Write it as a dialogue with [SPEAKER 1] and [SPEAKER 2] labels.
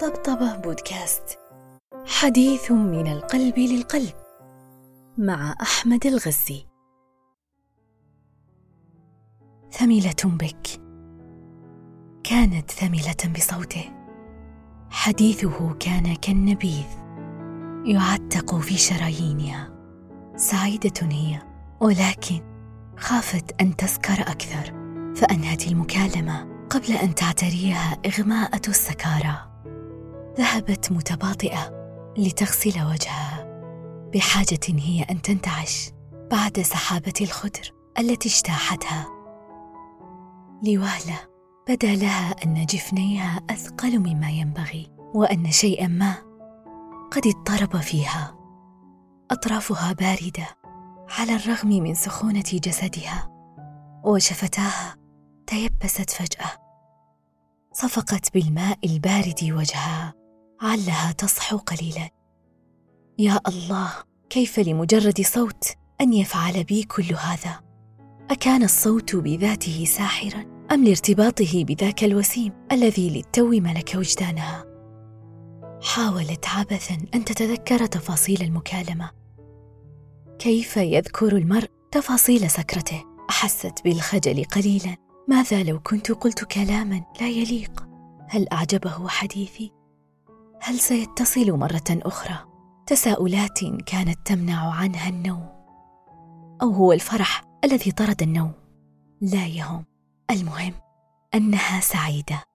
[SPEAKER 1] طبطبة بودكاست. حديث من القلب للقلب مع أحمد الغزي. ثملة بك. كانت ثملة بصوته. حديثه كان كالنبيذ. يعتق في شرايينها. سعيدة هي. ولكن خافت أن تسكر أكثر. فأنهت المكالمة قبل أن تعتريها إغماءة السكارى. ذهبت متباطئة لتغسل وجهها بحاجة هي أن تنتعش بعد سحابة الخدر التي اجتاحتها. لوهلة بدا لها أن جفنيها أثقل مما ينبغي وأن شيئا ما قد اضطرب فيها. أطرافها باردة على الرغم من سخونة جسدها وشفتاها تيبست فجأة. صفقت بالماء البارد وجهها. علها تصحو قليلا. يا الله كيف لمجرد صوت ان يفعل بي كل هذا؟ اكان الصوت بذاته ساحرا ام لارتباطه بذاك الوسيم الذي للتو ملك وجدانها؟ حاولت عبثا ان تتذكر تفاصيل المكالمه. كيف يذكر المرء تفاصيل سكرته؟ احست بالخجل قليلا. ماذا لو كنت قلت كلاما لا يليق؟ هل أعجبه حديثي؟ هل سيتصل مرة أخرى؟ تساؤلات كانت تمنع عنها النوم. أو هو الفرح الذي طرد النوم. لا يهم المهم أنها سعيدة.